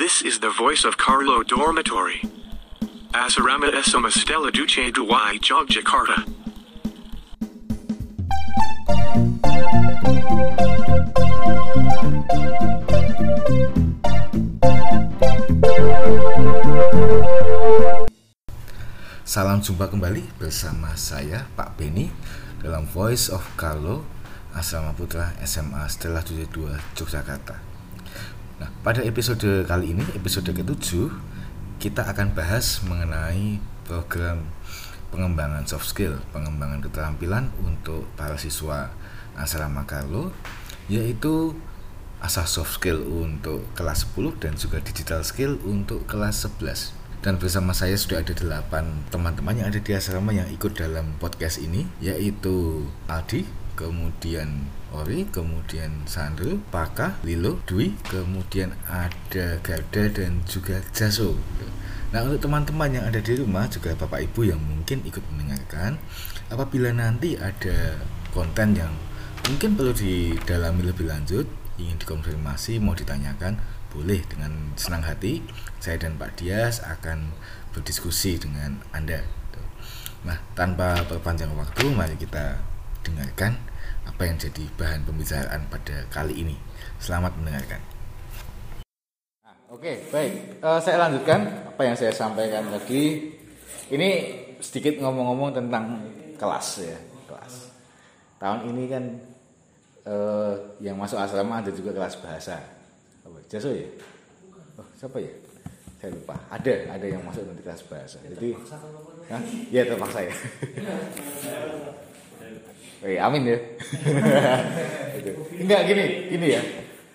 This is the voice of Carlo Dormitory. Asarama Esoma Stella Duce Duwai Jogjakarta. Salam jumpa kembali bersama saya Pak Beni dalam Voice of Carlo Asrama Putra SMA Stella 72 Yogyakarta. Nah, pada episode kali ini, episode ke-7, kita akan bahas mengenai program pengembangan soft skill, pengembangan keterampilan untuk para siswa asrama Carlo, yaitu asas soft skill untuk kelas 10 dan juga digital skill untuk kelas 11 dan bersama saya sudah ada delapan teman-teman yang ada di asrama yang ikut dalam podcast ini yaitu Aldi, kemudian Ori, kemudian Sandro, Paka, Lilo, Dwi, kemudian ada Garda dan juga Jaso. Nah untuk teman-teman yang ada di rumah juga Bapak Ibu yang mungkin ikut mendengarkan apabila nanti ada konten yang mungkin perlu didalami lebih lanjut ingin dikonfirmasi mau ditanyakan boleh dengan senang hati saya dan Pak Dias akan berdiskusi dengan Anda. Nah, tanpa perpanjang waktu, mari kita dengarkan apa yang jadi bahan pembicaraan pada kali ini. Selamat mendengarkan. Nah, Oke, baik. Uh, saya lanjutkan apa yang saya sampaikan tadi. Ini sedikit ngomong-ngomong tentang kelas ya, kelas. Tahun ini kan uh, yang masuk asrama ada juga kelas bahasa. Apa? Jaso ya? Oh, siapa ya? Saya lupa. Ada, ada yang masuk nanti kelas bahasa. Jadi, ya terpaksa ya. Eh, amin ya. Enggak gini, gini ya.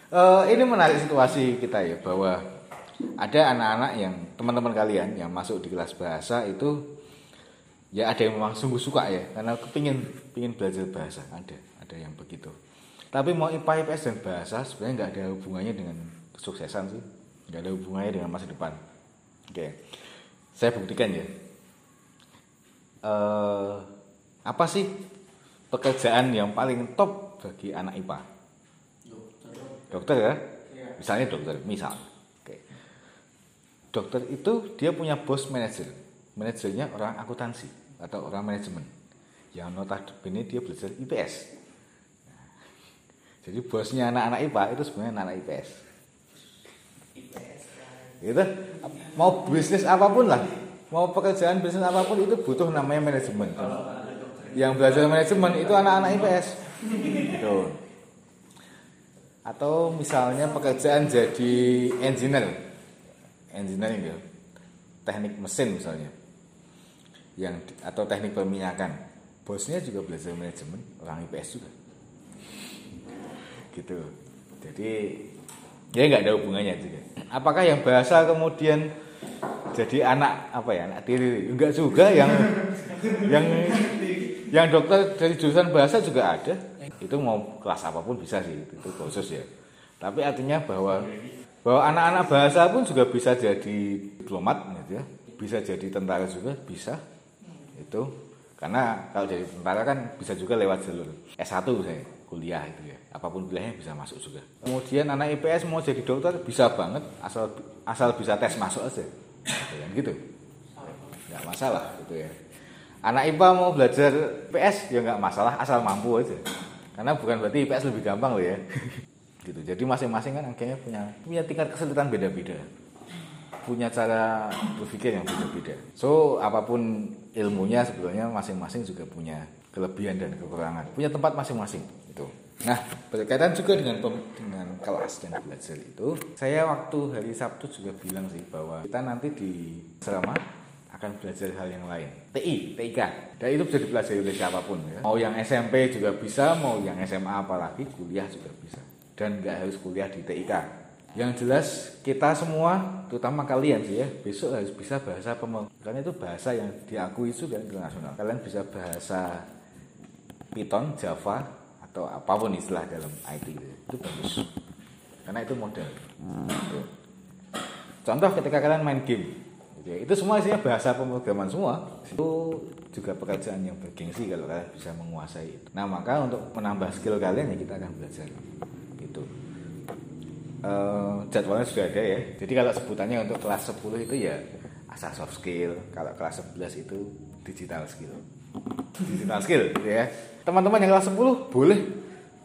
Eh, ini menarik situasi kita ya bahwa ada anak-anak yang teman-teman kalian yang masuk di kelas bahasa itu ya ada yang memang sungguh suka ya karena kepingin pingin belajar bahasa ada ada yang begitu tapi mau IPA IPS dan bahasa sebenarnya nggak ada hubungannya dengan kesuksesan sih nggak ada hubungannya dengan masa depan oke saya buktikan ya eh, apa sih pekerjaan yang paling top bagi anak IPA dokter ya? Misalnya dokter misal. Oke. Dokter itu dia punya bos manajer. Manajernya orang akuntansi atau orang manajemen. Yang notabene dia belajar IPS jadi bosnya anak-anak IPA itu sebenarnya anak-anak IPS gitu. Mau bisnis apa pun lah. Mau pekerjaan bisnis apa pun itu butuh namanya manajemen yang belajar manajemen itu anak-anak IPS gitu atau misalnya pekerjaan jadi engineer. Engineering ya. Teknik mesin misalnya. Yang atau teknik perminyakan. Bosnya juga belajar manajemen orang IPS juga. Gitu. Jadi ya nggak ada hubungannya juga. Apakah yang bahasa kemudian jadi anak apa ya anak tiri? Enggak juga yang yang yang dokter dari jurusan bahasa juga ada. Itu mau kelas apa pun bisa sih itu, khusus ya. Tapi artinya bahwa bahwa anak-anak bahasa pun juga bisa jadi diplomat gitu ya. Bisa jadi tentara juga bisa. Itu karena kalau jadi tentara kan bisa juga lewat jalur S1 saya kuliah itu ya. Apa pun kuliahnya bisa masuk juga. Kemudian anak IPS mau jadi dokter bisa banget asal asal bisa tes masuk aja. Kan gitu. Nggak masalah gitu ya anak IPA mau belajar PS ya nggak masalah asal mampu aja. Karena bukan berarti IPS lebih gampang loh ya. Gitu. Jadi masing-masing kan akhirnya punya punya tingkat kesulitan beda-beda. Punya cara berpikir yang beda-beda. So apa pun ilmunya sebetulnya masing-masing juga punya kelebihan dan kekurangan. Punya tempat masing-masing itu nah berkaitan juga dengan dengan kelas dan belajar itu saya waktu hari Sabtu juga bilang sih bahwa kita nanti di selama akan belajar hal yang lain. TI, TIK dan itu bisa dipelajari oleh siapa pun ya. mau yang SMP juga bisa mau yang SMA apalagi kuliah juga bisa. Dan nggak harus kuliah di TIK yang jelas kita semua terutama kalian sih ya besok harus bisa bahasa karena itu bahasa yang diakui juga internasional. Kalian bisa bahasa Python, Java atau apa pun istilah dalam IT itu, itu bagus. Karena itu modal contoh ketika kalian main game ya, itu semua isinya bahasa pemrograman semua itu juga pekerjaan yang bergengsi kalau kalian bisa menguasai itu nah maka untuk menambah skill kalian ya kita akan belajar itu eh, jadwalnya sudah ada ya. Jadi kalau sebutannya untuk kelas 10 itu ya asal soft skill, kalau kelas 11 itu digital skill. Digital skill gitu ya. Teman-teman yang kelas 10 boleh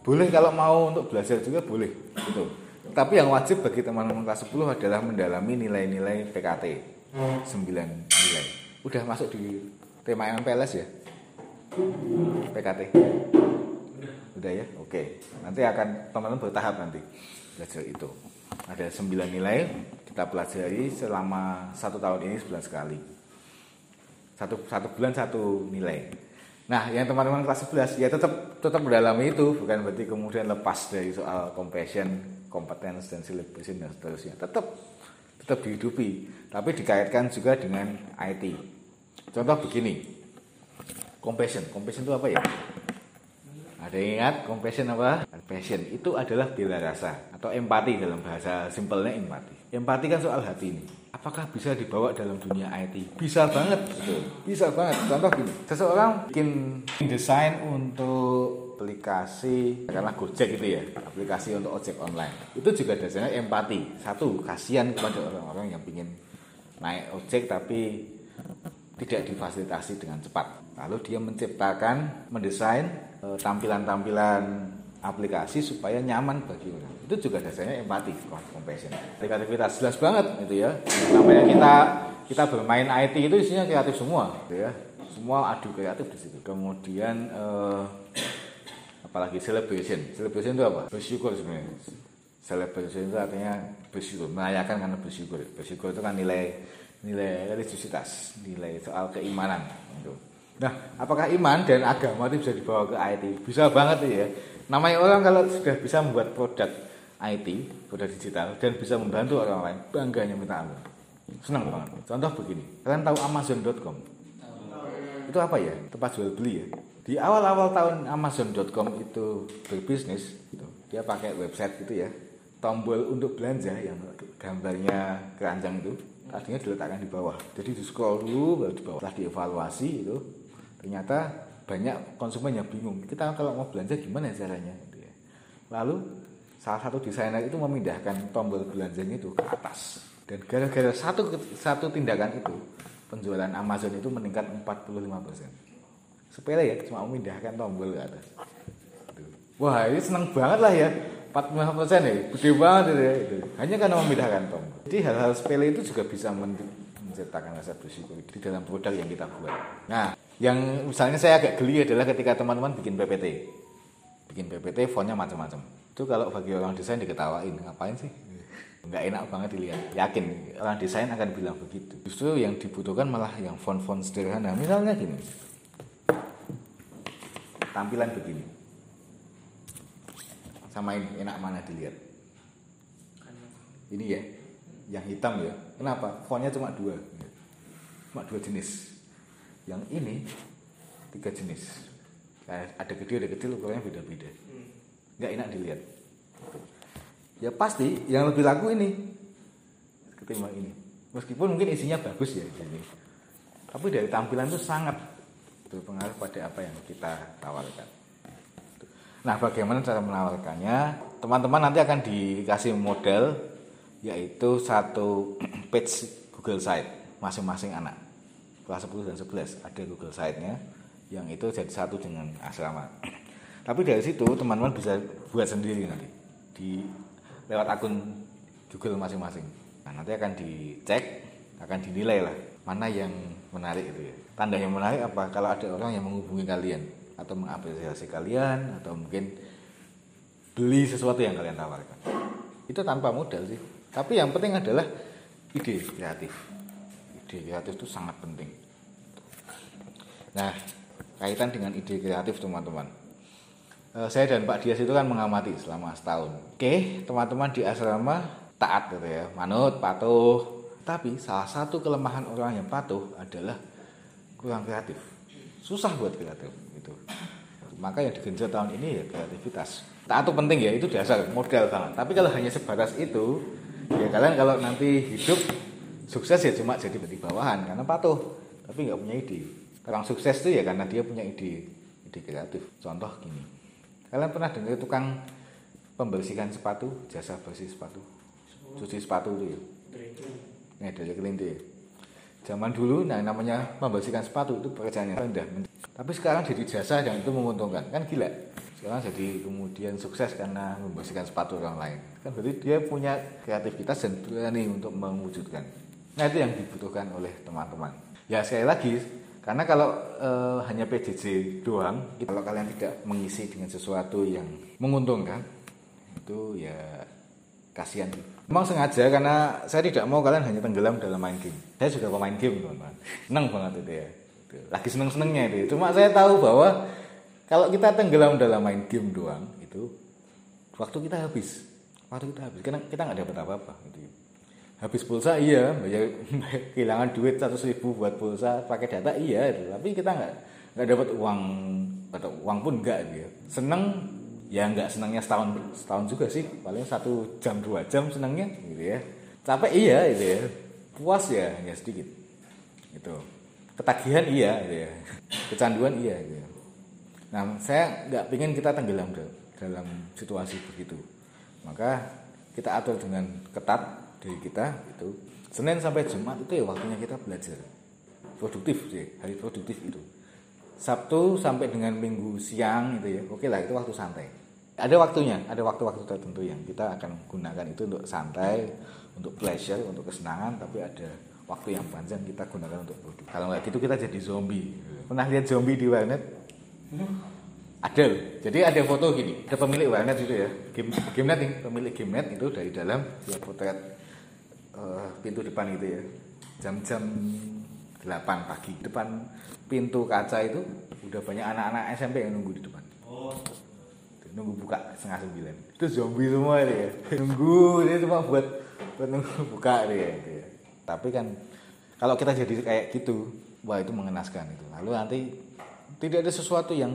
boleh kalau mau untuk belajar juga boleh gitu. Tapi yang wajib bagi teman-teman kelas 10 adalah mendalami nilai-nilai PKT. 9 nilai. Udah masuk di tema MPLS ya? PKT. Udah ya? Oke. Nanti akan teman-teman bertahap nanti belajar itu. Ada 9 nilai kita pelajari selama satu tahun ini 11 kali. Satu, satu bulan satu nilai. Nah, yang teman-teman kelas 11 ya tetap tetap mendalami itu, bukan berarti kemudian lepas dari soal compassion, competence dan celebration dan seterusnya. Tetap tetap dihidupi, tapi dikaitkan juga dengan IT. Contoh begini. Compassion, compassion itu apa ya? Ada yang ingat compassion apa? Passion itu adalah bela rasa atau empati dalam bahasa simpelnya empati. Empati kan soal hati ini. Apakah bisa dibawa dalam dunia IT? Bisa banget, betul. Bisa banget. Contoh gini, seseorang bikin desain untuk aplikasi karena Gojek itu ya, aplikasi untuk ojek online. Itu juga dasarnya empati. Satu, kasihan kepada orang-orang yang ingin naik ojek tapi tidak difasilitasi dengan cepat. Lalu dia menciptakan, mendesain eh, tampilan-tampilan aplikasi supaya nyaman bagi orang. Itu juga dasarnya empati, compassion. Kreativitas jelas banget itu ya. Namanya kita kita bermain IT itu isinya kreatif semua, gitu ya. Semua adu kreatif di situ. Kemudian eh, apalagi celebration. Celebration itu apa? Bersyukur sebenarnya. Celebration itu artinya bersyukur, merayakan karena bersyukur. Bersyukur itu kan nilai nilai religiusitas, nilai soal keimanan. Gitu. Nah, apakah iman dan agama itu bisa dibawa ke IT? Bisa banget ya. Namanya orang kalau sudah bisa membuat produk IT, produk digital dan bisa membantu orang lain, bangganya minta ampun. Senang banget. Contoh begini, kalian tahu Amazon.com? Itu apa ya? Tempat jual beli ya. Di awal-awal tahun Amazon.com itu berbisnis, gitu. dia pakai website gitu ya, tombol untuk belanja yang gambarnya keranjang itu tadinya diletakkan di bawah. Jadi di scroll dulu baru di bawah. Setelah dievaluasi itu ternyata banyak konsumen yang bingung. Kita kalau mau belanja gimana caranya? Gitu ya. Lalu salah satu desainer itu memindahkan tombol belanjanya itu ke atas. Dan gara-gara satu satu tindakan itu penjualan Amazon itu meningkat 45%. Sepele ya, cuma memindahkan tombol ke atas. Wah, ini seneng banget lah ya. 45 persen ya, gede banget ya. Itu. Hanya karena memindahkan tombol. Jadi hal-hal sepele itu juga bisa menciptakan rasa bersyukur di dalam produk yang kita buat. Nah, yang misalnya saya agak geli adalah ketika teman-teman bikin PPT. Bikin PPT fontnya macam-macam. Itu kalau bagi orang desain diketawain, ngapain sih? Nggak enak banget dilihat. Yakin orang desain akan bilang begitu. Justru yang dibutuhkan malah yang font-font sederhana. Misalnya gini. Tampilan begini. Sama ini enak mana dilihat? Ini ya yang hitam ya. Kenapa? Fontnya cuma dua. Cuma dua jenis. Yang ini tiga jenis. Ada gede ada kecil ukurannya beda-beda. Nggak enak dilihat ya pasti yang lebih laku ini ketimbang ini meskipun mungkin isinya bagus ya ini tapi dari tampilan itu sangat berpengaruh pada apa yang kita tawarkan Nah, bagaimana cara menawarkannya? Teman-teman nanti akan dikasih model yaitu satu page Google Site masing-masing anak. Kelas 10 dan 11 ada Google Site-nya yang itu jadi satu dengan asrama. Tapi dari situ teman-teman bisa buat sendiri nanti di lewat akun Google masing-masing. Nah, nanti akan dicek, akan dinilai lah mana yang menarik itu ya. Tanda yang menarik apa? Kalau ada orang yang menghubungi kalian atau mengapresiasi kalian atau mungkin beli sesuatu yang kalian tawarkan. Itu tanpa modal sih. Tapi yang penting adalah ide kreatif. Ide kreatif itu sangat penting. Nah, kaitan dengan ide kreatif teman-teman. Eh, saya dan Pak Dias itu kan mengamati selama setahun. Oke, teman-teman di asrama taat gitu ya, manut, patuh. Tapi salah satu kelemahan orang yang patuh adalah kurang kreatif. Susah buat kreatif gitu. Maka yang digenjot tahun ini ya kreativitas. Taat itu penting ya, itu dasar modal banget. Tapi kalau hanya sebatas itu, ya kalian kalau nanti hidup sukses ya cuma jadi di bawahan karena patuh, tapi nggak punya ide. Orang sukses itu ya karena dia punya ide, ide kreatif. Contoh gini, kalian pernah dengar tukang pembersihan sepatu jasa bersih sepatu cuci sepatu itu ya Nah, dari kelinti ya. Zaman dulu, nah namanya membersihkan sepatu itu pekerjaan yang rendah. Tapi sekarang jadi jasa dan itu menguntungkan. Kan gila. Sekarang jadi kemudian sukses karena membersihkan sepatu orang lain. Kan berarti dia punya kreativitas dan berani untuk mewujudkan. Nah itu yang dibutuhkan oleh teman-teman. Ya sekali lagi, karena kalau eh, hanya PJJ doang, kalau kalian tidak mengisi dengan sesuatu yang menguntungkan, itu ya kasihan. Memang sengaja karena saya tidak mau kalian hanya tenggelam dalam main game. Saya juga pemain game teman-teman. Seneng banget itu ya. Lagi seneng-senengnya itu. Cuma saya tahu bahwa kalau kita tenggelam dalam main game doang itu waktu kita habis. Waktu kita habis. Karena kita nggak dapat apa-apa gitu. Habis pulsa iya, bayar, kehilangan duit 100 ribu buat pulsa pakai data iya. Tapi kita nggak nggak dapat uang atau uang pun enggak gitu. Seneng ya nggak senangnya setahun setahun juga sih. Paling satu jam dua jam senangnya gitu ya. Capek iya gitu ya. Puas ya hanya sedikit gitu. Ketagihan iya gitu ya. Kecanduan iya gitu ya. nah saya nggak pingin kita tenggelam dalam situasi begitu. Maka kita atur dengan ketat dari kita itu Senin sampai Jumat itu ya waktunya kita belajar. Produktif sih. Hari produktif itu Sabtu sampai dengan Minggu siang itu ya. Oke lah itu waktu santai. Ada waktunya ada waktu-waktu tertentu yang kita akan gunakan itu untuk santai untuk pleasure untuk kesenangan tapi ada waktu yang panjang kita gunakan untuk produktif. Kalau nggak gitu kita jadi zombie. Pernah lihat zombie di warnet? Ada jadi ada foto gini. Ada pemilik warnet itu ya. Game gamenet nih pemilik gamenet itu dari dalam dia potret uh, pintu depan itu ya. Jam-jam 8 pagi. Depan pintu kaca itu udah banyak anak-anak SMP yang nunggu di depan. Oh. nunggu buka setengah sembilan. Itu zombie semua ya. Nunggu dia cuma buat buat nunggu buka dia gitu ya. tapi kan kalau kita jadi kayak gitu wah itu mengenaskan itu. Lalu nanti tidak ada sesuatu yang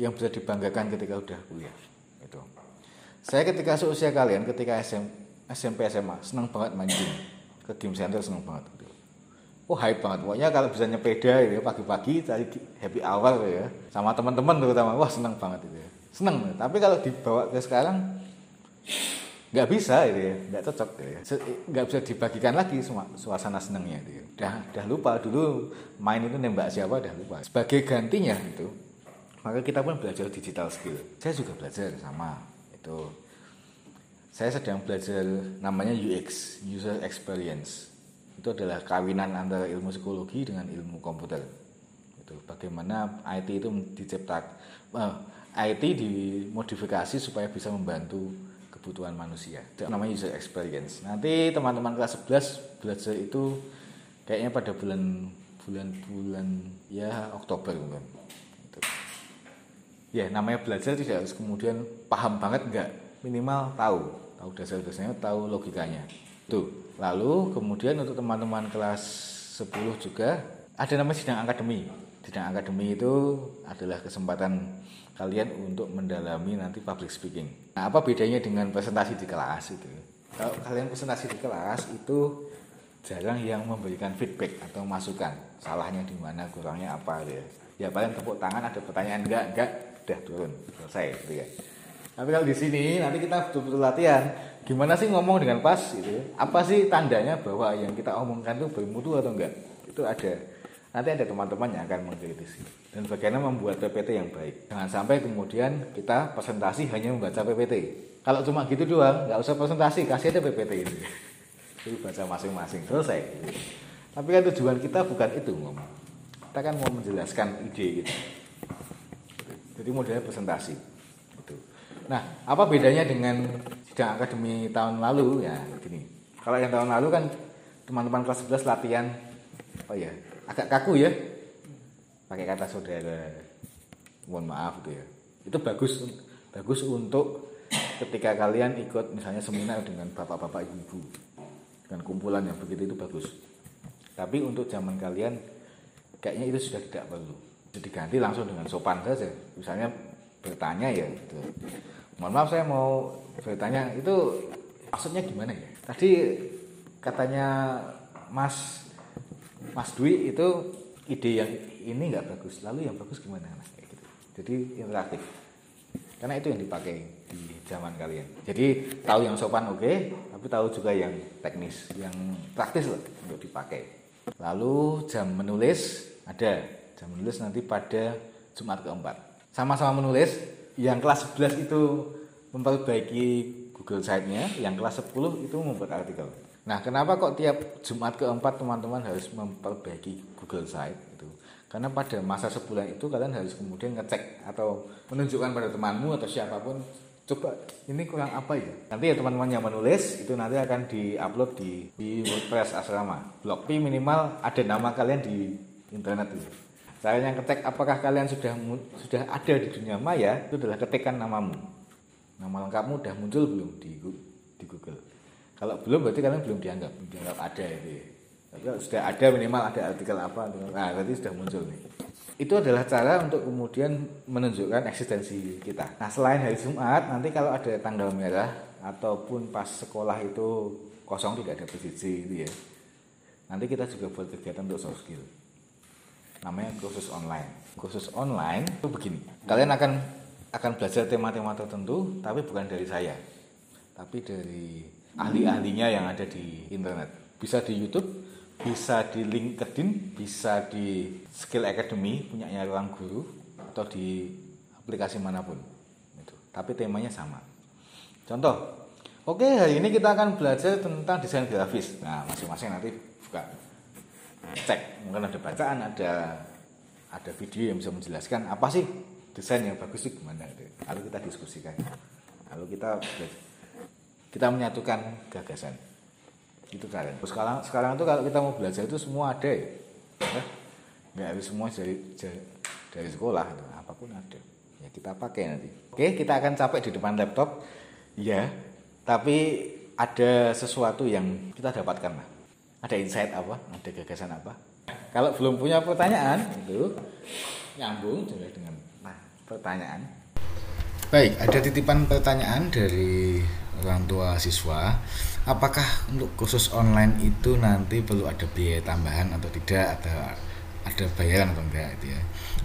yang bisa dibanggakan ketika udah kuliah itu saya ketika seusia kalian ketika SM, SMP SMA senang banget game. Ke game center senang banget. Gitu oh hype banget. Pokoknya kalau bisa nyepeda gitu ya pagi-pagi cari happy hour gitu ya sama teman-teman terutama. Wah senang banget itu ya. Senang tapi kalau dibawa ke sekarang nggak bisa itu ya. Nggak cocok gitu ya. Nggak bisa dibagikan lagi semua suasana senangnya itu ya. udah udah lupa. Dulu main itu nembak siapa udah lupa. Sebagai gantinya itu maka kita pun belajar digital skill. Saya juga belajar sama itu saya sedang belajar namanya UX user experience. Itu adalah kawinan antara ilmu psikologi dengan ilmu komputer. Itu bagaimana IT itu diciptak uh, IT dimodifikasi supaya bisa membantu kebutuhan manusia. Itu namanya user experience. Nanti teman-teman kelas 11 belajar itu kayaknya pada bulan bulan-bulan ya Oktober mungkin. Ya namanya belajar tidak harus kemudian paham banget enggak minimal tahu tahu dasar-dasarnya tahu logikanya tuh Lalu kemudian untuk teman-teman kelas 10 juga ada namanya sidang akademi. Sidang akademi itu adalah kesempatan kalian untuk mendalami nanti public speaking. Nah, apa bedanya dengan presentasi di kelas itu? Kalau kalian presentasi di kelas itu jarang yang memberikan feedback atau masukan. Salahnya di mana, kurangnya apa gitu ya. Ya paling tepuk tangan ada pertanyaan enggak, enggak, udah turun, selesai gitu ya. Tapi kalau di sini nanti kita betul-betul latihan. Gimana sih ngomong dengan pas gitu apa sih tandanya bahwa yang kita omongkan itu bermutu atau enggak? Itu ada. Nanti ada teman-teman yang akan mengkritisi. Dan bagaimana membuat PPT yang baik. Jangan sampai kemudian kita presentasi hanya membaca PPT kalau cuma gitu doang nggak usah presentasi kasih aja PPT ini. Jadi baca masing-masing. Selesai. Tapi kan tujuan kita bukan itu ngomong kita kan mau menjelaskan ide gitu. Jadi modelnya presentasi nah apa bedanya dengan sidang akademi tahun lalu ya gini. Kalau yang tahun lalu kan teman-teman kelas 11 latihan oh ya, agak kaku ya. Pakai kata saudara. Mohon maaf gitu ya. Itu bagus bagus untuk ketika kalian ikut misalnya seminar dengan bapak-bapak ibu-ibu dengan kumpulan yang begitu itu bagus. Tapi untuk zaman kalian kayaknya itu sudah tidak perlu. Jadi ganti langsung dengan sopan saja. Misalnya bertanya ya gitu. Mohon maaf saya mau bertanya itu maksudnya gimana ya? Tadi katanya Mas Mas Dwi itu ide yang ini nggak bagus, lalu yang bagus gimana Mas? Kayak gitu. Jadi interaktif. Karena itu yang dipakai di zaman kalian. Jadi tahu yang sopan oke, tapi tahu juga yang teknis, yang praktis loh untuk dipakai. Lalu jam menulis ada. Jam menulis nanti pada Jumat keempat. Sama-sama menulis, yang kelas 11 itu memperbaiki Google Site-nya, yang kelas 10 itu membuat artikel. Nah, kenapa kok tiap Jumat keempat teman-teman harus memperbaiki Google Site itu? Karena pada masa sebulan itu kalian harus kemudian ngecek atau menunjukkan pada temanmu atau siapa pun coba ini kurang apa ya nanti ya teman-teman yang menulis itu nanti akan diupload di di WordPress asrama blog P minimal ada nama kalian di internet itu caranya ketik apakah kalian sudah sudah ada di dunia maya itu adalah ketikkan namamu nama lengkapmu sudah muncul belum di di Google kalau belum berarti kalian belum dianggap dianggap ada itu ya. Tapi sudah ada minimal ada artikel apa, nah berarti sudah muncul nih. Itu adalah cara untuk kemudian menunjukkan eksistensi kita. Nah selain hari Jumat, nanti kalau ada tanggal merah ataupun pas sekolah itu kosong tidak ada PJJ itu ya. Nanti kita juga buat kegiatan untuk soft skill. Namanya kursus online. Kursus online itu begini. Kalian akan akan belajar tema-tema tertentu, tapi bukan dari saya, tapi dari ahli-ahlinya yang ada di internet. Bisa di YouTube, bisa di LinkedIn, bisa di Skill Academy punyanya ruang guru atau di aplikasi mana pun. Itu. Tapi temanya sama. Contoh, oke hari ini kita akan belajar tentang desain grafis. Nah masing-masing nanti buka cek, mungkin ada bacaan, ada ada video yang bisa menjelaskan apa sih desain yang bagus itu gimana. Lalu kita diskusikan. Lalu kita kita menyatukan gagasan. Itu kalian. Sekarang sekarang tuh kalau kita mau belajar itu semua ada ya? Nggak harus semua dari dari sekolah apa pun ada. Ya kita pakai nanti. Oke kita akan capek di depan laptop. Ya tapi ada sesuatu yang kita dapatkan lah ada insight apa? Ada gagasan apa? Kalau belum punya pertanyaan itu nyambung juga dengan nah pertanyaan. Baik ada titipan pertanyaan dari orang tua siswa. Apakah untuk kursus online itu nanti perlu ada biaya tambahan atau tidak? Ada ada bayaran atau enggak itu ya?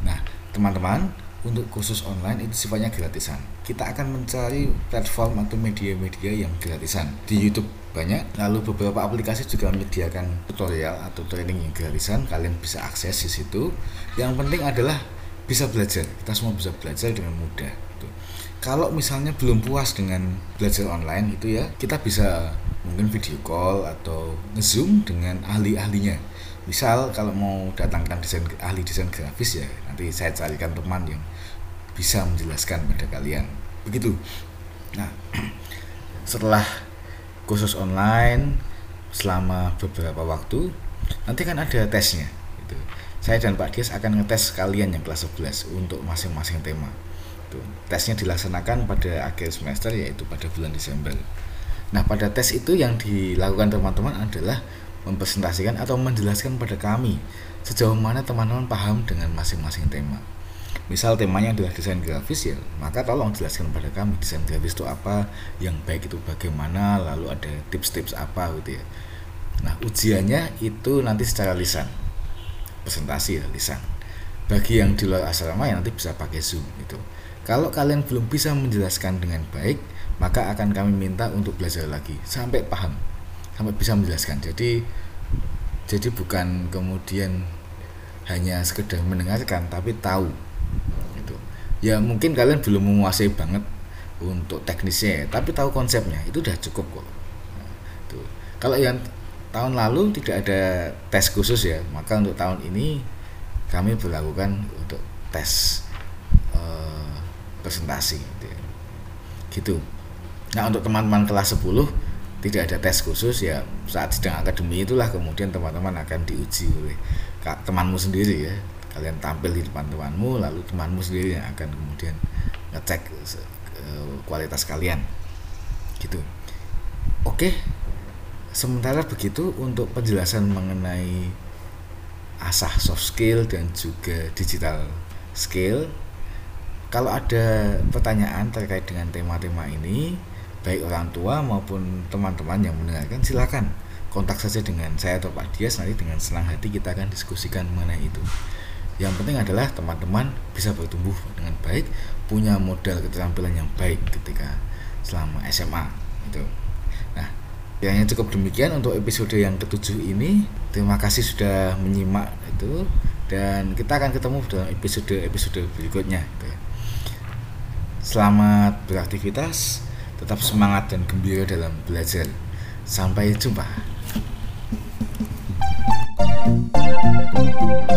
Nah teman-teman untuk kursus online itu sifatnya gratisan. Kita akan mencari platform atau media-media yang gratisan. Di YouTube banyak lalu beberapa aplikasi juga menyediakan tutorial atau training yang gratisan. Kalian bisa akses di situ. Yang penting adalah bisa belajar. Kita semua bisa belajar dengan mudah kalau misalnya belum puas dengan belajar online itu ya kita bisa mungkin video call atau ngezoom dengan ahli-ahlinya. Misal kalau mau datangkan desain ahli desain grafis ya nanti saya carikan teman yang bisa menjelaskan pada kalian begitu nah setelah khusus online selama beberapa waktu nanti kan ada tesnya gitu. saya dan Pak Dias akan ngetes kalian yang kelas 11 untuk masing-masing tema Tuh, tesnya dilaksanakan pada akhir semester yaitu pada bulan Desember. Nah, pada tes itu yang dilakukan teman-teman adalah mempresentasikan atau menjelaskan pada kami sejauh mana teman-teman paham dengan masing-masing tema. Misal temanya adalah desain grafis ya, maka tolong jelaskan pada kami desain grafis itu apa, yang baik itu bagaimana, lalu ada tips-tips apa gitu ya. Nah, ujiannya itu nanti secara lisan. Presentasi ya, lisan. Bagi yang di luar asrama ya nanti bisa pakai Zoom gitu. Kalau kalian belum bisa menjelaskan dengan baik, maka akan kami minta untuk belajar lagi sampai paham, sampai bisa menjelaskan. Jadi jadi bukan kemudian hanya sekedar mendengarkan tapi tahu. Ya mungkin kalian belum menguasai banget untuk teknisnya, tapi tahu konsepnya itu udah cukup kok. Kalau yang tahun lalu tidak ada tes khusus ya, maka untuk tahun ini kami berlakukan untuk tes presentasi gitu, ya. gitu. Nah untuk teman-teman kelas 10 tidak ada tes khusus ya saat sedang akademi itulah kemudian teman-teman akan diuji oleh temanmu sendiri ya kalian tampil di depan temanmu lalu temanmu sendiri yang akan kemudian ngecek kualitas kalian. Gitu. Oke sementara begitu untuk penjelasan mengenai asah soft skill dan juga digital skill kalau ada pertanyaan terkait dengan tema-tema ini, baik orang tua maupun teman-teman yang mendengarkan, silakan kontak saja dengan saya atau Pak Dias. Nanti dengan senang hati kita akan diskusikan mengenai itu. Yang penting adalah teman-teman bisa bertumbuh dengan baik punya modal keterampilan yang baik ketika selama SMA itu nah kiranya cukup demikian untuk episode yang ketujuh ini. Terima kasih sudah menyimak itu dan kita akan ketemu dalam episode episode berikutnya gitu. selamat beraktivitas tetap semangat dan gembira dalam belajar. Sampai jumpa. thank you